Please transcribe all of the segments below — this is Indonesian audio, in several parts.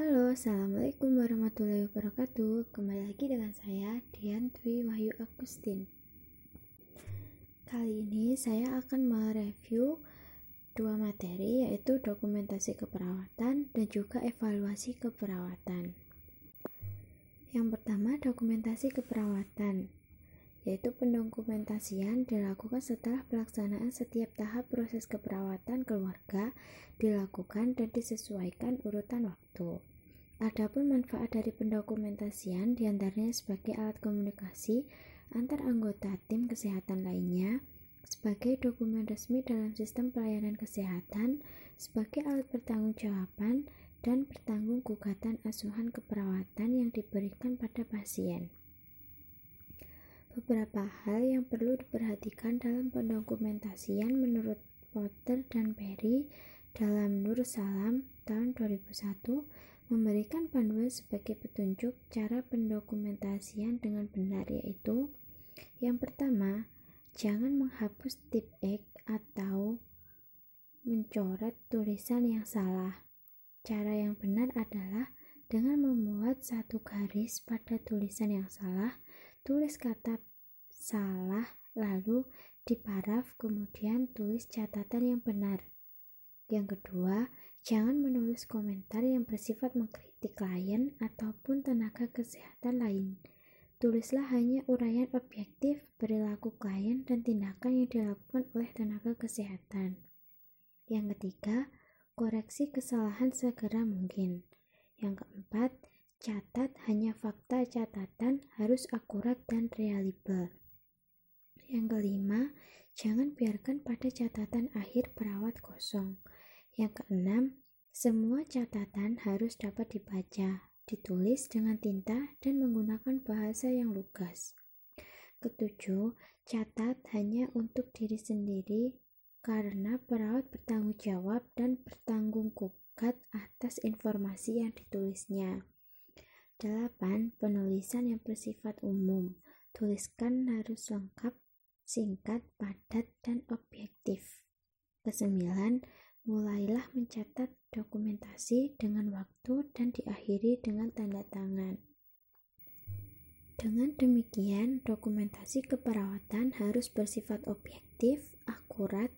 Halo, Assalamualaikum warahmatullahi wabarakatuh. Kembali lagi dengan saya, Dian Dwi Wahyu Agustin. Kali ini saya akan mereview dua materi yaitu dokumentasi keperawatan dan juga evaluasi keperawatan. Yang pertama, dokumentasi keperawatan yaitu pendokumentasian dilakukan setelah pelaksanaan setiap tahap proses keperawatan keluarga dilakukan dan disesuaikan urutan waktu. Adapun manfaat dari pendokumentasian di antaranya sebagai alat komunikasi antar anggota tim kesehatan lainnya, sebagai dokumen resmi dalam sistem pelayanan kesehatan, sebagai alat pertanggungjawaban, dan pertanggung gugatan asuhan keperawatan yang diberikan pada pasien. Beberapa hal yang perlu diperhatikan dalam pendokumentasian menurut Potter dan Perry dalam Nur Salam tahun 2001 memberikan panduan sebagai petunjuk cara pendokumentasian dengan benar yaitu yang pertama, jangan menghapus tip X atau mencoret tulisan yang salah. Cara yang benar adalah dengan membuat satu garis pada tulisan yang salah tulis kata salah lalu di paraf kemudian tulis catatan yang benar. Yang kedua, jangan menulis komentar yang bersifat mengkritik klien ataupun tenaga kesehatan lain. Tulislah hanya uraian objektif perilaku klien dan tindakan yang dilakukan oleh tenaga kesehatan. Yang ketiga, koreksi kesalahan segera mungkin. Yang keempat, Catat hanya fakta catatan harus akurat dan reliable. Yang kelima, jangan biarkan pada catatan akhir perawat kosong. Yang keenam, semua catatan harus dapat dibaca, ditulis dengan tinta, dan menggunakan bahasa yang lugas. Ketujuh, catat hanya untuk diri sendiri karena perawat bertanggung jawab dan bertanggung gugat atas informasi yang ditulisnya. 8. Penulisan yang bersifat umum. Tuliskan harus lengkap, singkat, padat, dan objektif. Kesembilan, mulailah mencatat dokumentasi dengan waktu dan diakhiri dengan tanda tangan. Dengan demikian, dokumentasi keperawatan harus bersifat objektif, akurat,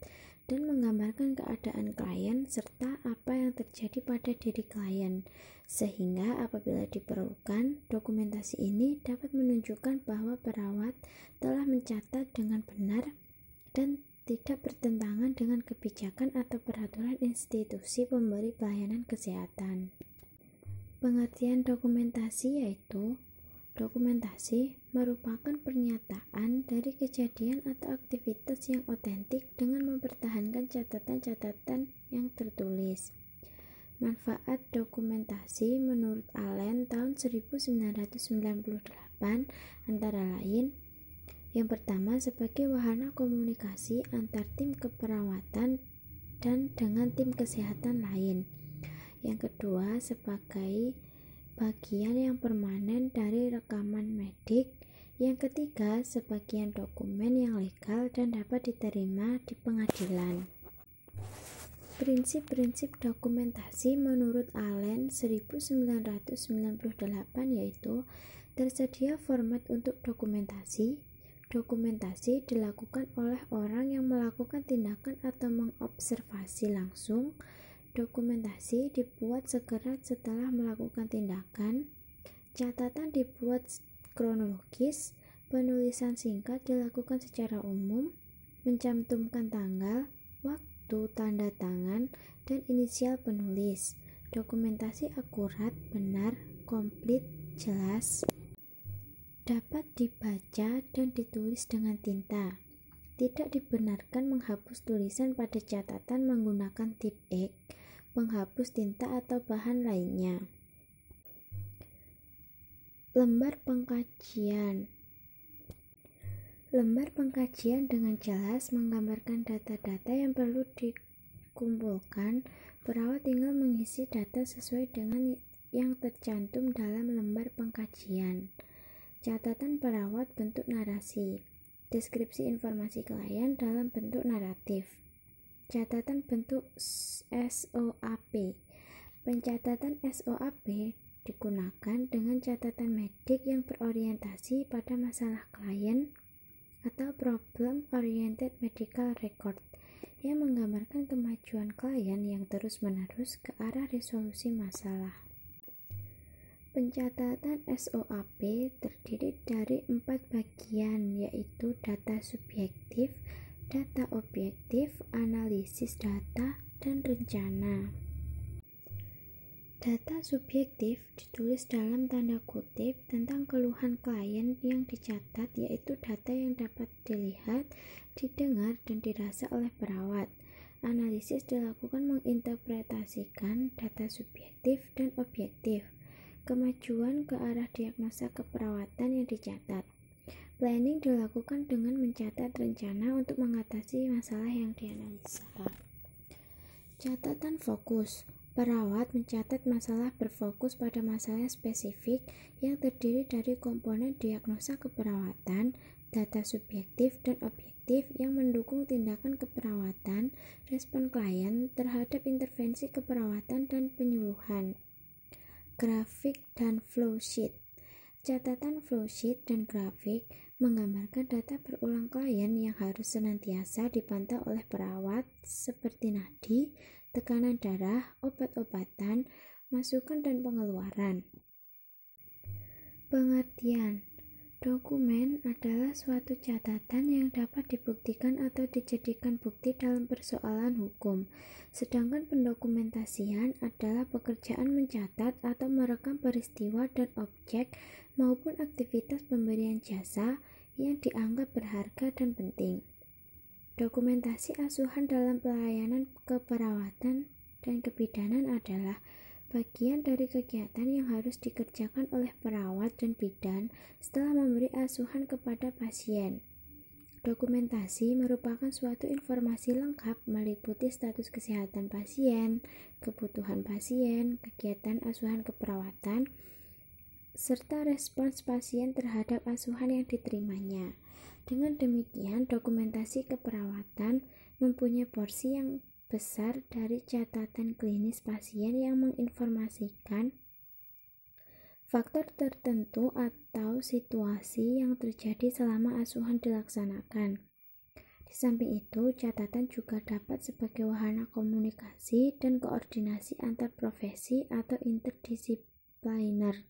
dan menggambarkan keadaan klien serta apa yang terjadi pada diri klien, sehingga apabila diperlukan, dokumentasi ini dapat menunjukkan bahwa perawat telah mencatat dengan benar dan tidak bertentangan dengan kebijakan atau peraturan institusi pemberi pelayanan kesehatan. Pengertian dokumentasi yaitu Dokumentasi merupakan pernyataan dari kejadian atau aktivitas yang otentik dengan mempertahankan catatan-catatan yang tertulis. Manfaat dokumentasi menurut Allen tahun 1998 antara lain yang pertama sebagai wahana komunikasi antar tim keperawatan dan dengan tim kesehatan lain. Yang kedua sebagai bagian yang permanen dari rekaman medik. Yang ketiga, sebagian dokumen yang legal dan dapat diterima di pengadilan. Prinsip-prinsip dokumentasi menurut Allen 1998 yaitu tersedia format untuk dokumentasi. Dokumentasi dilakukan oleh orang yang melakukan tindakan atau mengobservasi langsung Dokumentasi dibuat segera setelah melakukan tindakan. Catatan dibuat kronologis. Penulisan singkat dilakukan secara umum, mencantumkan tanggal, waktu, tanda tangan, dan inisial penulis. Dokumentasi akurat, benar, komplit, jelas, dapat dibaca dan ditulis dengan tinta. Tidak dibenarkan menghapus tulisan pada catatan menggunakan tip X penghapus tinta atau bahan lainnya. Lembar pengkajian Lembar pengkajian dengan jelas menggambarkan data-data yang perlu dikumpulkan. Perawat tinggal mengisi data sesuai dengan yang tercantum dalam lembar pengkajian. Catatan perawat bentuk narasi. Deskripsi informasi klien dalam bentuk naratif catatan bentuk SOAP Pencatatan SOAP digunakan dengan catatan medik yang berorientasi pada masalah klien atau problem oriented medical record yang menggambarkan kemajuan klien yang terus-menerus ke arah resolusi masalah. Pencatatan SOAP terdiri dari empat bagian yaitu data subjektif, data objektif, analisis data, dan rencana. Data subjektif ditulis dalam tanda kutip tentang keluhan klien yang dicatat yaitu data yang dapat dilihat, didengar, dan dirasa oleh perawat. Analisis dilakukan menginterpretasikan data subjektif dan objektif kemajuan ke arah diagnosa keperawatan yang dicatat. Planning dilakukan dengan mencatat rencana untuk mengatasi masalah yang dianalisa. Catatan fokus Perawat mencatat masalah berfokus pada masalah spesifik yang terdiri dari komponen diagnosa keperawatan, data subjektif dan objektif yang mendukung tindakan keperawatan, respon klien terhadap intervensi keperawatan dan penyuluhan grafik, dan flowsheet. Catatan flowsheet dan grafik menggambarkan data berulang klien yang harus senantiasa dipantau oleh perawat seperti nadi, tekanan darah, obat-obatan, masukan dan pengeluaran. Pengertian Dokumen adalah suatu catatan yang dapat dibuktikan atau dijadikan bukti dalam persoalan hukum, sedangkan pendokumentasian adalah pekerjaan mencatat atau merekam peristiwa dan objek maupun aktivitas pemberian jasa yang dianggap berharga dan penting. Dokumentasi asuhan dalam pelayanan keperawatan dan kebidanan adalah bagian dari kegiatan yang harus dikerjakan oleh perawat dan bidan setelah memberi asuhan kepada pasien. Dokumentasi merupakan suatu informasi lengkap meliputi status kesehatan pasien, kebutuhan pasien, kegiatan asuhan keperawatan, serta respons pasien terhadap asuhan yang diterimanya. Dengan demikian, dokumentasi keperawatan mempunyai porsi yang besar dari catatan klinis pasien yang menginformasikan faktor tertentu atau situasi yang terjadi selama asuhan dilaksanakan. Di samping itu, catatan juga dapat sebagai wahana komunikasi dan koordinasi antar profesi atau interdisipliner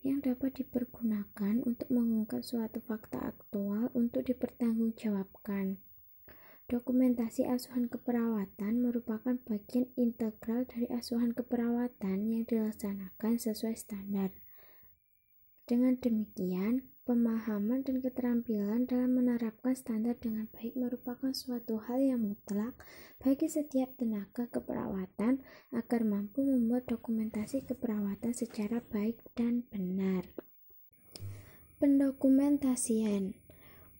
yang dapat dipergunakan untuk mengungkap suatu fakta aktual untuk dipertanggungjawabkan. Dokumentasi asuhan keperawatan merupakan bagian integral dari asuhan keperawatan yang dilaksanakan sesuai standar. Dengan demikian, pemahaman dan keterampilan dalam menerapkan standar dengan baik merupakan suatu hal yang mutlak bagi setiap tenaga keperawatan agar mampu membuat dokumentasi keperawatan secara baik dan benar. Pendokumentasian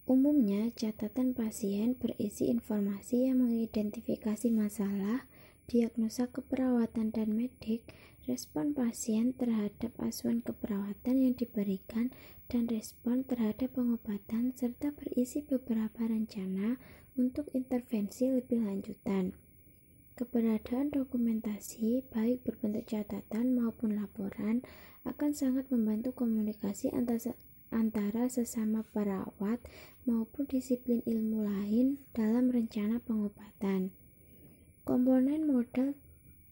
Umumnya, catatan pasien berisi informasi yang mengidentifikasi masalah, diagnosa keperawatan dan medik, respon pasien terhadap asuhan keperawatan yang diberikan, dan respon terhadap pengobatan, serta berisi beberapa rencana untuk intervensi lebih lanjutan. Keberadaan dokumentasi, baik berbentuk catatan maupun laporan, akan sangat membantu komunikasi antara antara sesama perawat maupun disiplin ilmu lain dalam rencana pengobatan. Komponen model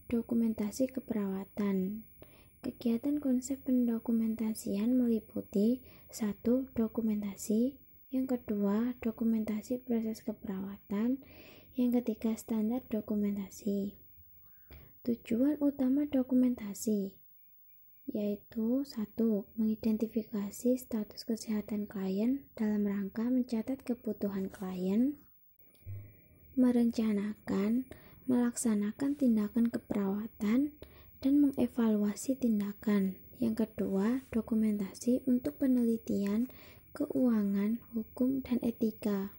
dokumentasi keperawatan. Kegiatan konsep pendokumentasian meliputi satu dokumentasi, yang kedua dokumentasi proses keperawatan, yang ketiga standar dokumentasi. Tujuan utama dokumentasi yaitu satu mengidentifikasi status kesehatan klien dalam rangka mencatat kebutuhan klien, merencanakan, melaksanakan tindakan keperawatan, dan mengevaluasi tindakan. Yang kedua, dokumentasi untuk penelitian, keuangan, hukum, dan etika.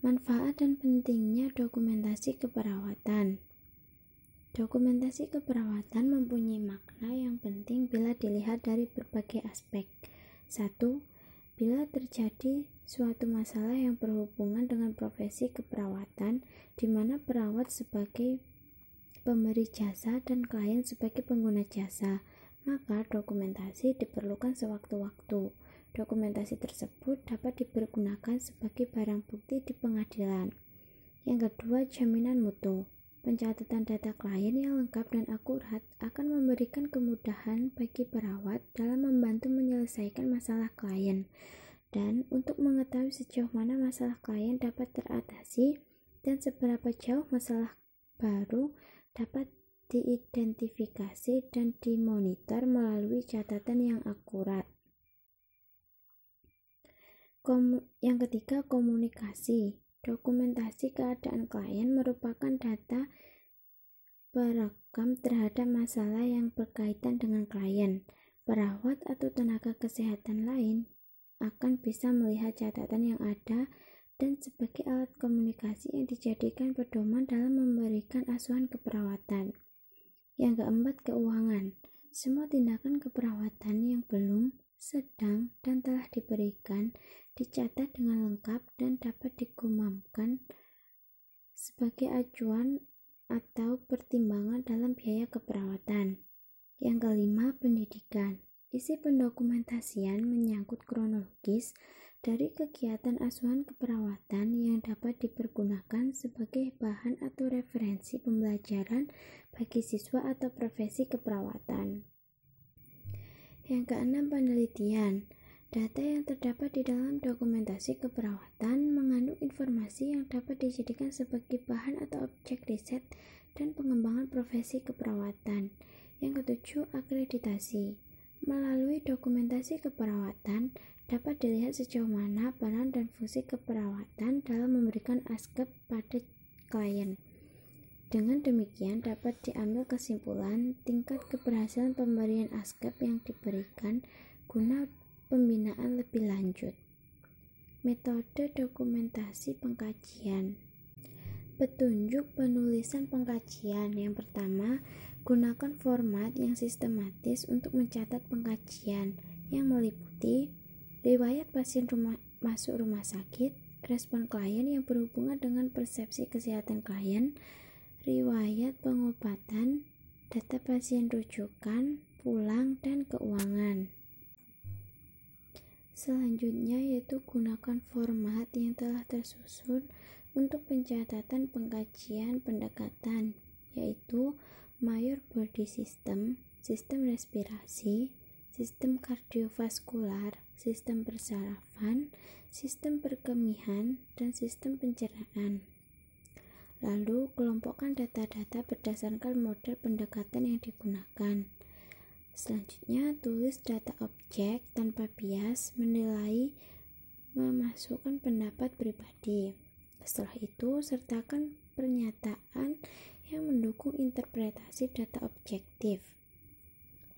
Manfaat dan pentingnya dokumentasi keperawatan. Dokumentasi keperawatan mempunyai makna yang penting bila dilihat dari berbagai aspek. Satu, Bila terjadi suatu masalah yang berhubungan dengan profesi keperawatan, di mana perawat sebagai pemberi jasa dan klien sebagai pengguna jasa, maka dokumentasi diperlukan sewaktu-waktu. Dokumentasi tersebut dapat dipergunakan sebagai barang bukti di pengadilan. Yang kedua, jaminan mutu. Pencatatan data klien yang lengkap dan akurat akan memberikan kemudahan bagi perawat dalam membantu menyelesaikan masalah klien. Dan untuk mengetahui sejauh mana masalah klien dapat teratasi dan seberapa jauh masalah baru dapat diidentifikasi dan dimonitor melalui catatan yang akurat. Komu yang ketiga, komunikasi. Dokumentasi keadaan klien merupakan data perekam terhadap masalah yang berkaitan dengan klien. Perawat atau tenaga kesehatan lain akan bisa melihat catatan yang ada dan sebagai alat komunikasi yang dijadikan pedoman dalam memberikan asuhan keperawatan. Yang keempat, keuangan. Semua tindakan keperawatan yang belum, sedang, dan telah diberikan dicatat dengan lengkap dan dapat digumamkan sebagai acuan atau pertimbangan dalam biaya keperawatan. Yang kelima, pendidikan. Isi pendokumentasian menyangkut kronologis dari kegiatan asuhan keperawatan yang dapat dipergunakan sebagai bahan atau referensi pembelajaran bagi siswa atau profesi keperawatan. Yang keenam, penelitian. Data yang terdapat di dalam dokumentasi keperawatan mengandung informasi yang dapat dijadikan sebagai bahan atau objek riset dan pengembangan profesi keperawatan. Yang ketujuh, akreditasi. Melalui dokumentasi keperawatan, dapat dilihat sejauh mana peran dan fungsi keperawatan dalam memberikan askep pada klien. Dengan demikian dapat diambil kesimpulan tingkat keberhasilan pemberian askep yang diberikan guna pembinaan lebih lanjut. Metode dokumentasi pengkajian. Petunjuk penulisan pengkajian yang pertama, gunakan format yang sistematis untuk mencatat pengkajian yang meliputi riwayat pasien rumah, masuk rumah sakit, respon klien yang berhubungan dengan persepsi kesehatan klien, riwayat pengobatan, data pasien rujukan, pulang, dan keuangan. Selanjutnya yaitu gunakan format yang telah tersusun untuk pencatatan pengkajian pendekatan, yaitu Mayor Body System, sistem respirasi, sistem kardiovaskular, sistem persarafan, sistem perkemihan, dan sistem pencernaan. Lalu, kelompokkan data-data berdasarkan model pendekatan yang digunakan. Selanjutnya, tulis data objek tanpa bias, menilai, memasukkan pendapat pribadi. Setelah itu, sertakan pernyataan yang mendukung interpretasi data objektif.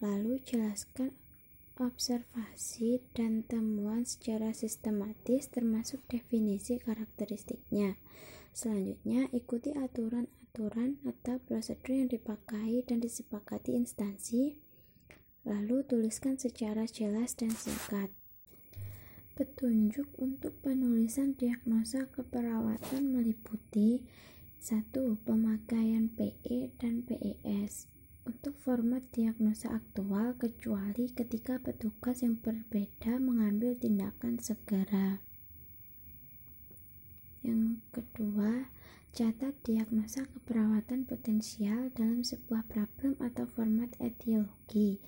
Lalu, jelaskan observasi dan temuan secara sistematis termasuk definisi karakteristiknya. Selanjutnya, ikuti aturan-aturan atau prosedur yang dipakai dan disepakati instansi, lalu tuliskan secara jelas dan singkat. Petunjuk untuk penulisan diagnosa keperawatan meliputi 1. Pemakaian PE dan PES untuk format diagnosa aktual kecuali ketika petugas yang berbeda mengambil tindakan segera. Yang kedua, catat diagnosa keperawatan potensial dalam sebuah problem atau format etiologi.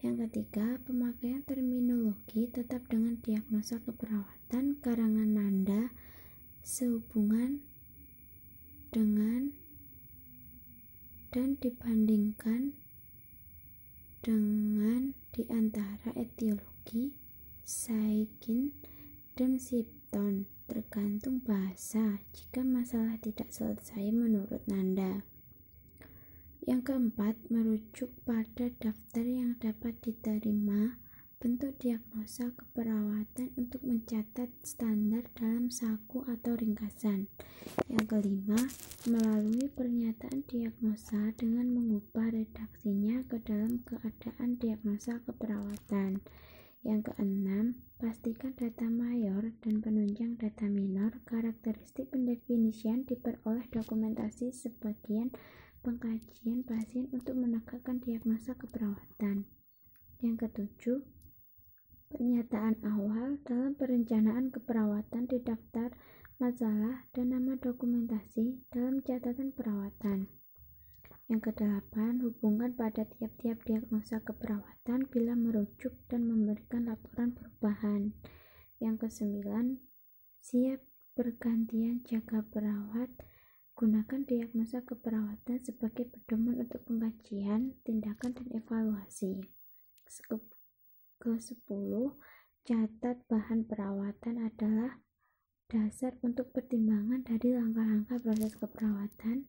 Yang ketiga, pemakaian terminologi tetap dengan diagnosa keperawatan karangan nanda sehubungan dengan dan dibandingkan dengan di antara etiologi, saikin, dan sipton tergantung bahasa jika masalah tidak selesai menurut Nanda. Yang keempat, merujuk pada daftar yang dapat diterima bentuk diagnosa keperawatan untuk mencatat standar dalam saku atau ringkasan. Yang kelima, melalui pernyataan diagnosa dengan mengubah redaksinya ke dalam keadaan diagnosa keperawatan. Yang keenam, pastikan data mayor dan penunjang data minor. Karakteristik pendefinisian diperoleh dokumentasi sebagian pengkajian pasien untuk menegakkan diagnosa keperawatan. Yang ketujuh, pernyataan awal dalam perencanaan keperawatan di daftar masalah dan nama dokumentasi dalam catatan perawatan. Yang kedelapan, hubungan pada tiap-tiap diagnosa keperawatan bila merujuk dan memberikan laporan perubahan. Yang kesembilan, siap bergantian jaga perawat Gunakan diagnosa keperawatan sebagai pedoman untuk pengkajian, tindakan, dan evaluasi. Ke-10, catat bahan perawatan adalah dasar untuk pertimbangan dari langkah-langkah proses keperawatan.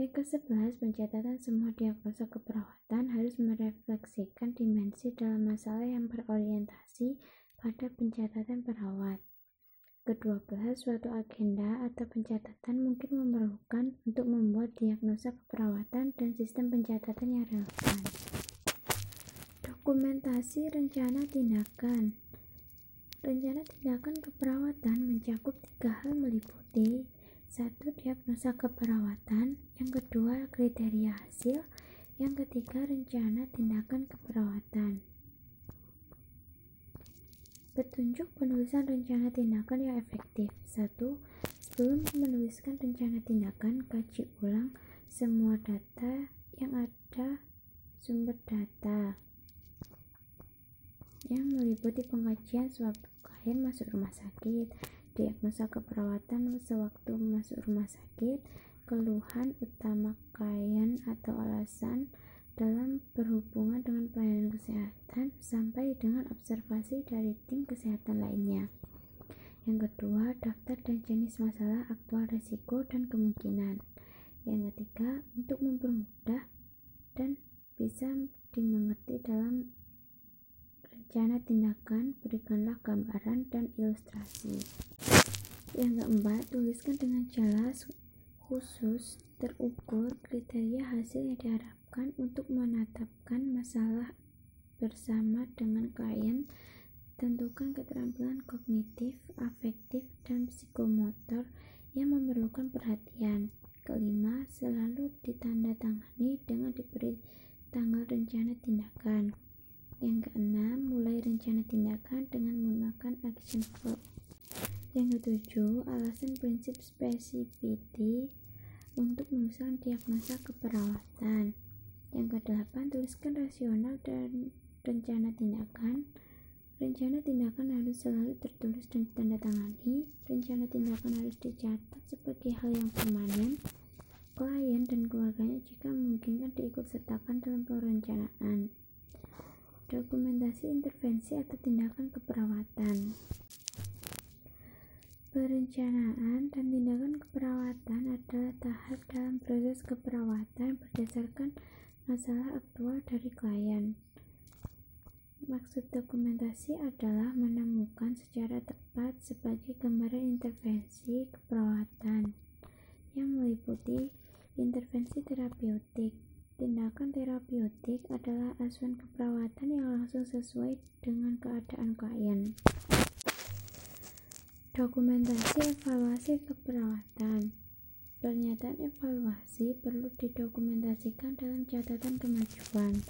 Yang ke-11, pencatatan semua diagnosa keperawatan harus merefleksikan dimensi dalam masalah yang berorientasi pada pencatatan perawat. Ke-12, suatu agenda atau pencatatan mungkin memerlukan untuk membuat diagnosa keperawatan dan sistem pencatatan yang relevan. Dokumentasi rencana tindakan Rencana tindakan keperawatan mencakup tiga hal meliputi satu diagnosa keperawatan, yang kedua kriteria hasil, yang ketiga rencana tindakan keperawatan. Petunjuk penulisan rencana tindakan yang efektif. 1. Sebelum menuliskan rencana tindakan, kaji ulang semua data yang ada sumber data yang meliputi pengkajian sewaktu klien masuk rumah sakit, diagnosa keperawatan sewaktu masuk rumah sakit, keluhan utama klien atau alasan dalam berhubungan dengan pelayanan kesehatan sampai dengan observasi dari tim kesehatan lainnya. Yang kedua, daftar dan jenis masalah aktual risiko dan kemungkinan. Yang ketiga, untuk mempermudah dan bisa dimengerti dalam rencana tindakan, berikanlah gambaran dan ilustrasi. Yang keempat, tuliskan dengan jelas, khusus, terukur kriteria hasil yang diharapkan untuk menetapkan masalah bersama dengan klien tentukan keterampilan kognitif, afektif, dan psikomotor yang memerlukan perhatian. Kelima, selalu ditandatangani dengan diberi tanggal rencana tindakan. Yang keenam, mulai rencana tindakan dengan menggunakan action verb. Yang ketujuh, alasan prinsip specificity untuk menuliskan diagnosa keperawatan. Yang kedelapan, tuliskan rasional dan rencana tindakan. Rencana tindakan harus selalu tertulis dan ditandatangani. Rencana tindakan harus dicatat sebagai hal yang permanen. Klien dan keluarganya jika memungkinkan diikut sertakan dalam perencanaan. Dokumentasi intervensi atau tindakan keperawatan. Perencanaan dan tindakan keperawatan adalah tahap dalam proses keperawatan berdasarkan masalah aktual dari klien. Maksud dokumentasi adalah menemukan secara tepat sebagai gambaran intervensi keperawatan yang meliputi intervensi terapeutik. Tindakan terapeutik adalah asuhan keperawatan yang langsung sesuai dengan keadaan klien. Dokumentasi evaluasi keperawatan Pernyataan evaluasi perlu didokumentasikan dalam catatan kemajuan,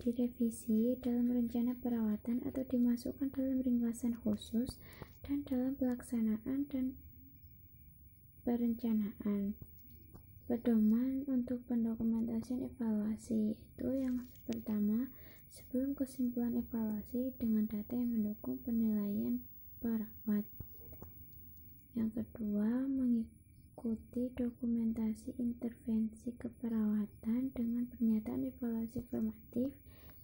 direvisi dalam rencana perawatan atau dimasukkan dalam ringkasan khusus dan dalam pelaksanaan dan perencanaan. Pedoman untuk pendokumentasian evaluasi itu yang pertama, sebelum kesimpulan evaluasi dengan data yang mendukung penilaian perawat. Yang kedua, mengikuti Ikuti dokumentasi intervensi keperawatan dengan pernyataan evaluasi formatif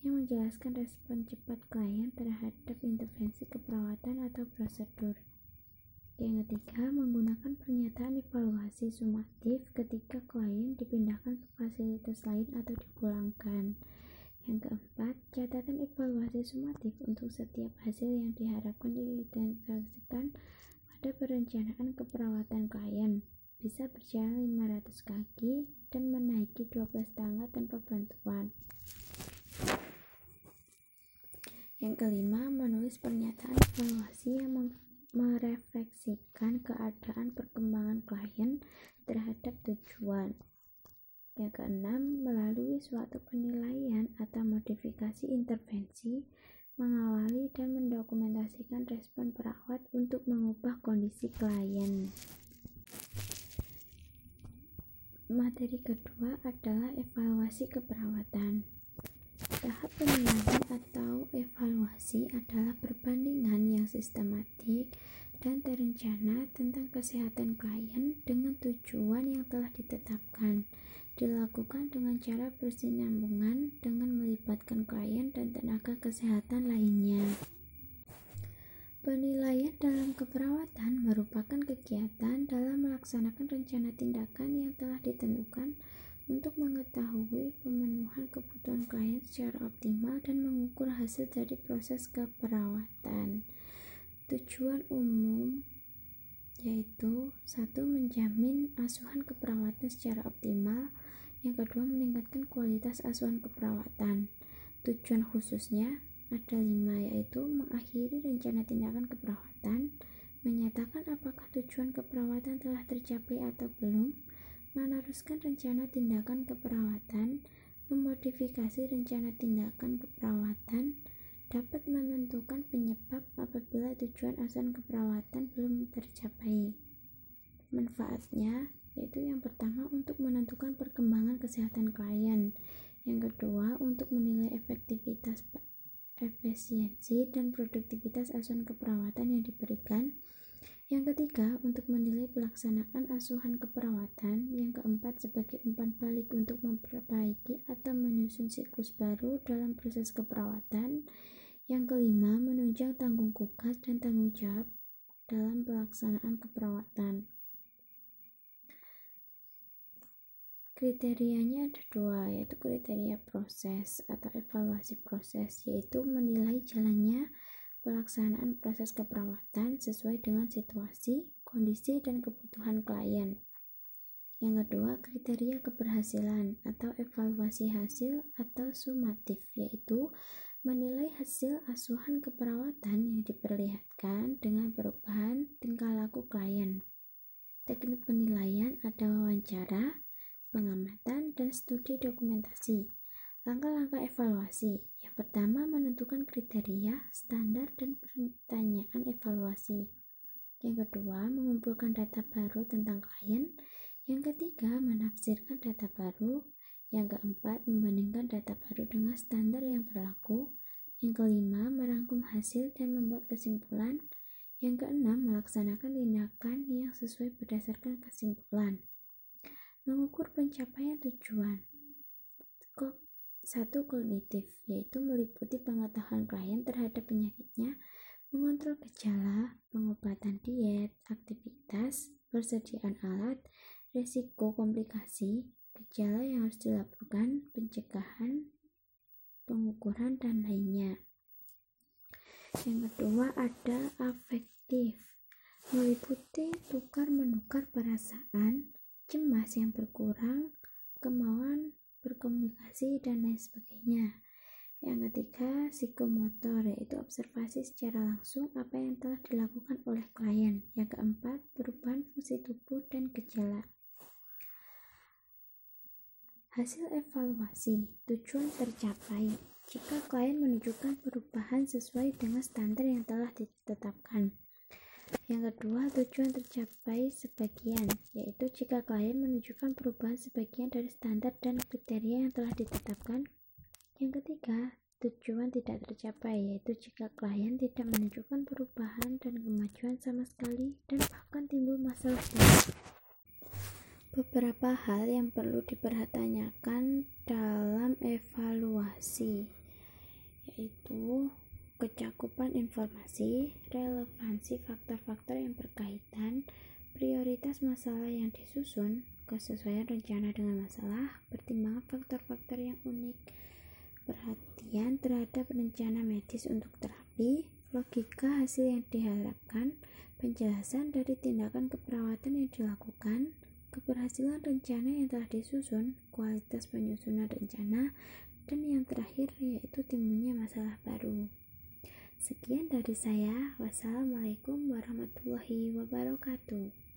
yang menjelaskan respon cepat klien terhadap intervensi keperawatan atau prosedur. Yang ketiga, menggunakan pernyataan evaluasi sumatif ketika klien dipindahkan ke fasilitas lain atau dipulangkan. Yang keempat, catatan evaluasi sumatif untuk setiap hasil yang diharapkan diidentifikasikan pada perencanaan keperawatan klien bisa berjalan 500 kaki dan menaiki 12 tangga tanpa bantuan. Yang kelima, menulis pernyataan evaluasi yang merefleksikan keadaan perkembangan klien terhadap tujuan. Yang keenam, melalui suatu penilaian atau modifikasi intervensi, mengawali dan mendokumentasikan respon perawat untuk mengubah kondisi klien. Materi kedua adalah evaluasi keperawatan. Tahap penilaian atau evaluasi adalah perbandingan yang sistematik dan terencana tentang kesehatan klien dengan tujuan yang telah ditetapkan. Dilakukan dengan cara bersinambungan dengan melibatkan klien dan tenaga kesehatan lainnya. Penilaian dalam keperawatan merupakan kegiatan dalam melaksanakan rencana tindakan yang telah ditentukan untuk mengetahui pemenuhan kebutuhan klien secara optimal dan mengukur hasil dari proses keperawatan. Tujuan umum yaitu satu menjamin asuhan keperawatan secara optimal, yang kedua meningkatkan kualitas asuhan keperawatan. Tujuan khususnya ada lima yaitu mengakhiri rencana tindakan keperawatan, menyatakan apakah tujuan keperawatan telah tercapai atau belum, meneruskan rencana tindakan keperawatan, memodifikasi rencana tindakan keperawatan, dapat menentukan penyebab apabila tujuan asuhan keperawatan belum tercapai. Manfaatnya yaitu yang pertama untuk menentukan perkembangan kesehatan klien, yang kedua untuk menilai efektivitas efisiensi dan produktivitas asuhan keperawatan yang diberikan. Yang ketiga, untuk menilai pelaksanaan asuhan keperawatan. Yang keempat, sebagai umpan balik untuk memperbaiki atau menyusun siklus baru dalam proses keperawatan. Yang kelima, menunjang tanggung tugas dan tanggung jawab dalam pelaksanaan keperawatan. Kriterianya ada dua, yaitu kriteria proses atau evaluasi proses, yaitu menilai jalannya pelaksanaan proses keperawatan sesuai dengan situasi, kondisi, dan kebutuhan klien. Yang kedua, kriteria keberhasilan atau evaluasi hasil atau sumatif, yaitu menilai hasil asuhan keperawatan yang diperlihatkan dengan perubahan tingkah laku klien. Teknik penilaian ada wawancara, pengamatan, dan studi dokumentasi. Langkah-langkah evaluasi. Yang pertama, menentukan kriteria, standar, dan pertanyaan evaluasi. Yang kedua, mengumpulkan data baru tentang klien. Yang ketiga, menafsirkan data baru. Yang keempat, membandingkan data baru dengan standar yang berlaku. Yang kelima, merangkum hasil dan membuat kesimpulan. Yang keenam, melaksanakan tindakan yang sesuai berdasarkan kesimpulan. Mengukur pencapaian tujuan. Satu kognitif, yaitu meliputi pengetahuan klien terhadap penyakitnya, mengontrol gejala, pengobatan diet, aktivitas, persediaan alat, risiko komplikasi, gejala yang harus dilakukan, pencegahan, pengukuran, dan lainnya. Yang kedua ada afektif, meliputi tukar-menukar perasaan, yang berkurang, kemauan berkomunikasi, dan lain sebagainya. Yang ketiga, psikomotor, yaitu observasi secara langsung apa yang telah dilakukan oleh klien. Yang keempat, perubahan fungsi tubuh dan gejala. Hasil evaluasi, tujuan tercapai. Jika klien menunjukkan perubahan sesuai dengan standar yang telah ditetapkan. Yang kedua, tujuan tercapai sebagian, jika klien menunjukkan perubahan sebagian dari standar dan kriteria yang telah ditetapkan. Yang ketiga, tujuan tidak tercapai, yaitu jika klien tidak menunjukkan perubahan dan kemajuan sama sekali dan bahkan timbul masalah baru. Beberapa hal yang perlu dipertanyakan dalam evaluasi yaitu kecakupan informasi, relevansi faktor-faktor yang berkaitan, prioritas masalah yang disusun, kesesuaian rencana dengan masalah, pertimbangan faktor-faktor yang unik, perhatian terhadap rencana medis untuk terapi, logika hasil yang diharapkan, penjelasan dari tindakan keperawatan yang dilakukan, keberhasilan rencana yang telah disusun, kualitas penyusunan rencana, dan yang terakhir yaitu timbulnya masalah baru. Sekian dari saya. Wassalamualaikum warahmatullahi wabarakatuh.